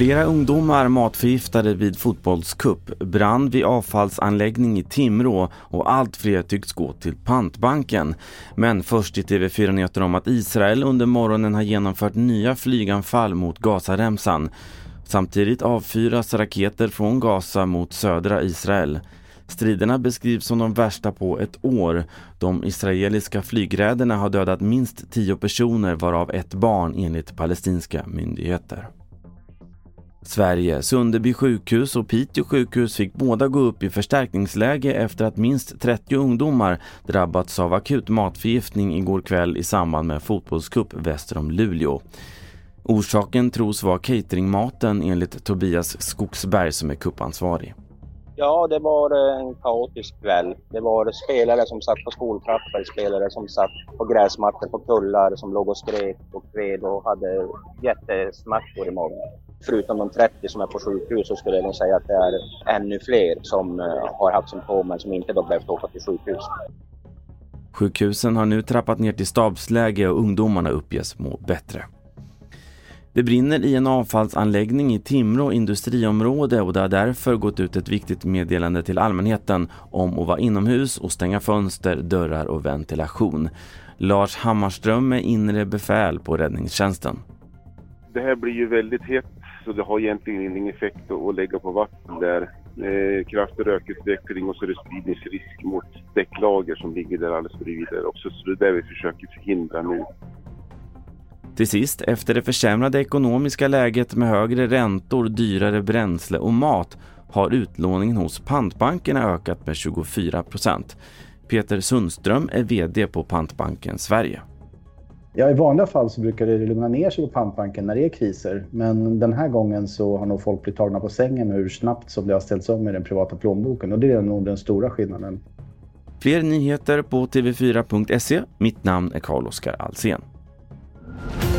Flera ungdomar matförgiftade vid fotbollskupp, brand vid avfallsanläggning i Timrå och allt fler tycks gå till pantbanken. Men först i TV4 Nyheter om att Israel under morgonen har genomfört nya flyganfall mot Gazaremsan. Samtidigt avfyras raketer från Gaza mot södra Israel. Striderna beskrivs som de värsta på ett år. De israeliska flygräderna har dödat minst tio personer varav ett barn enligt palestinska myndigheter. Sverige, Sunderby sjukhus och Piteå sjukhus fick båda gå upp i förstärkningsläge efter att minst 30 ungdomar drabbats av akut matförgiftning igår kväll i samband med fotbollscup väster om Luleå. Orsaken tros vara cateringmaten enligt Tobias Skogsberg som är kuppansvarig. Ja, det var eh, en kaotisk kväll. Det var spelare som satt på skoltrappor, spelare som satt på gräsmattor på kullar, som låg och skrek och kved och hade jättesmärtor i magen. Förutom de 30 som är på sjukhus så skulle jag nog säga att det är ännu fler som eh, har haft symptom men som inte då behövt åka till sjukhus. Sjukhusen har nu trappat ner till stabsläge och ungdomarna uppges må bättre. Det brinner i en avfallsanläggning i Timrå industriområde och det har därför gått ut ett viktigt meddelande till allmänheten om att vara inomhus och stänga fönster, dörrar och ventilation. Lars Hammarström är inre befäl på räddningstjänsten. Det här blir ju väldigt hett så det har egentligen ingen effekt att lägga på vatten där. Eh, kraftig rökutveckling och så är det spridningsrisk mot däcklager som ligger där alldeles bredvid där också. Så det är det vi försöker förhindra nu. Till sist, efter det försämrade ekonomiska läget med högre räntor, dyrare bränsle och mat har utlåningen hos pantbankerna ökat med 24 procent. Peter Sundström är VD på Pantbanken Sverige. Ja, I vanliga fall så brukar det lugna ner sig på pantbanken när det är kriser. Men den här gången så har nog folk blivit tagna på sängen hur snabbt som det har ställts om i den privata plånboken. Och det är nog den stora skillnaden. Fler nyheter på tv4.se. Mitt namn är Carl-Oskar Alsen. Thank you.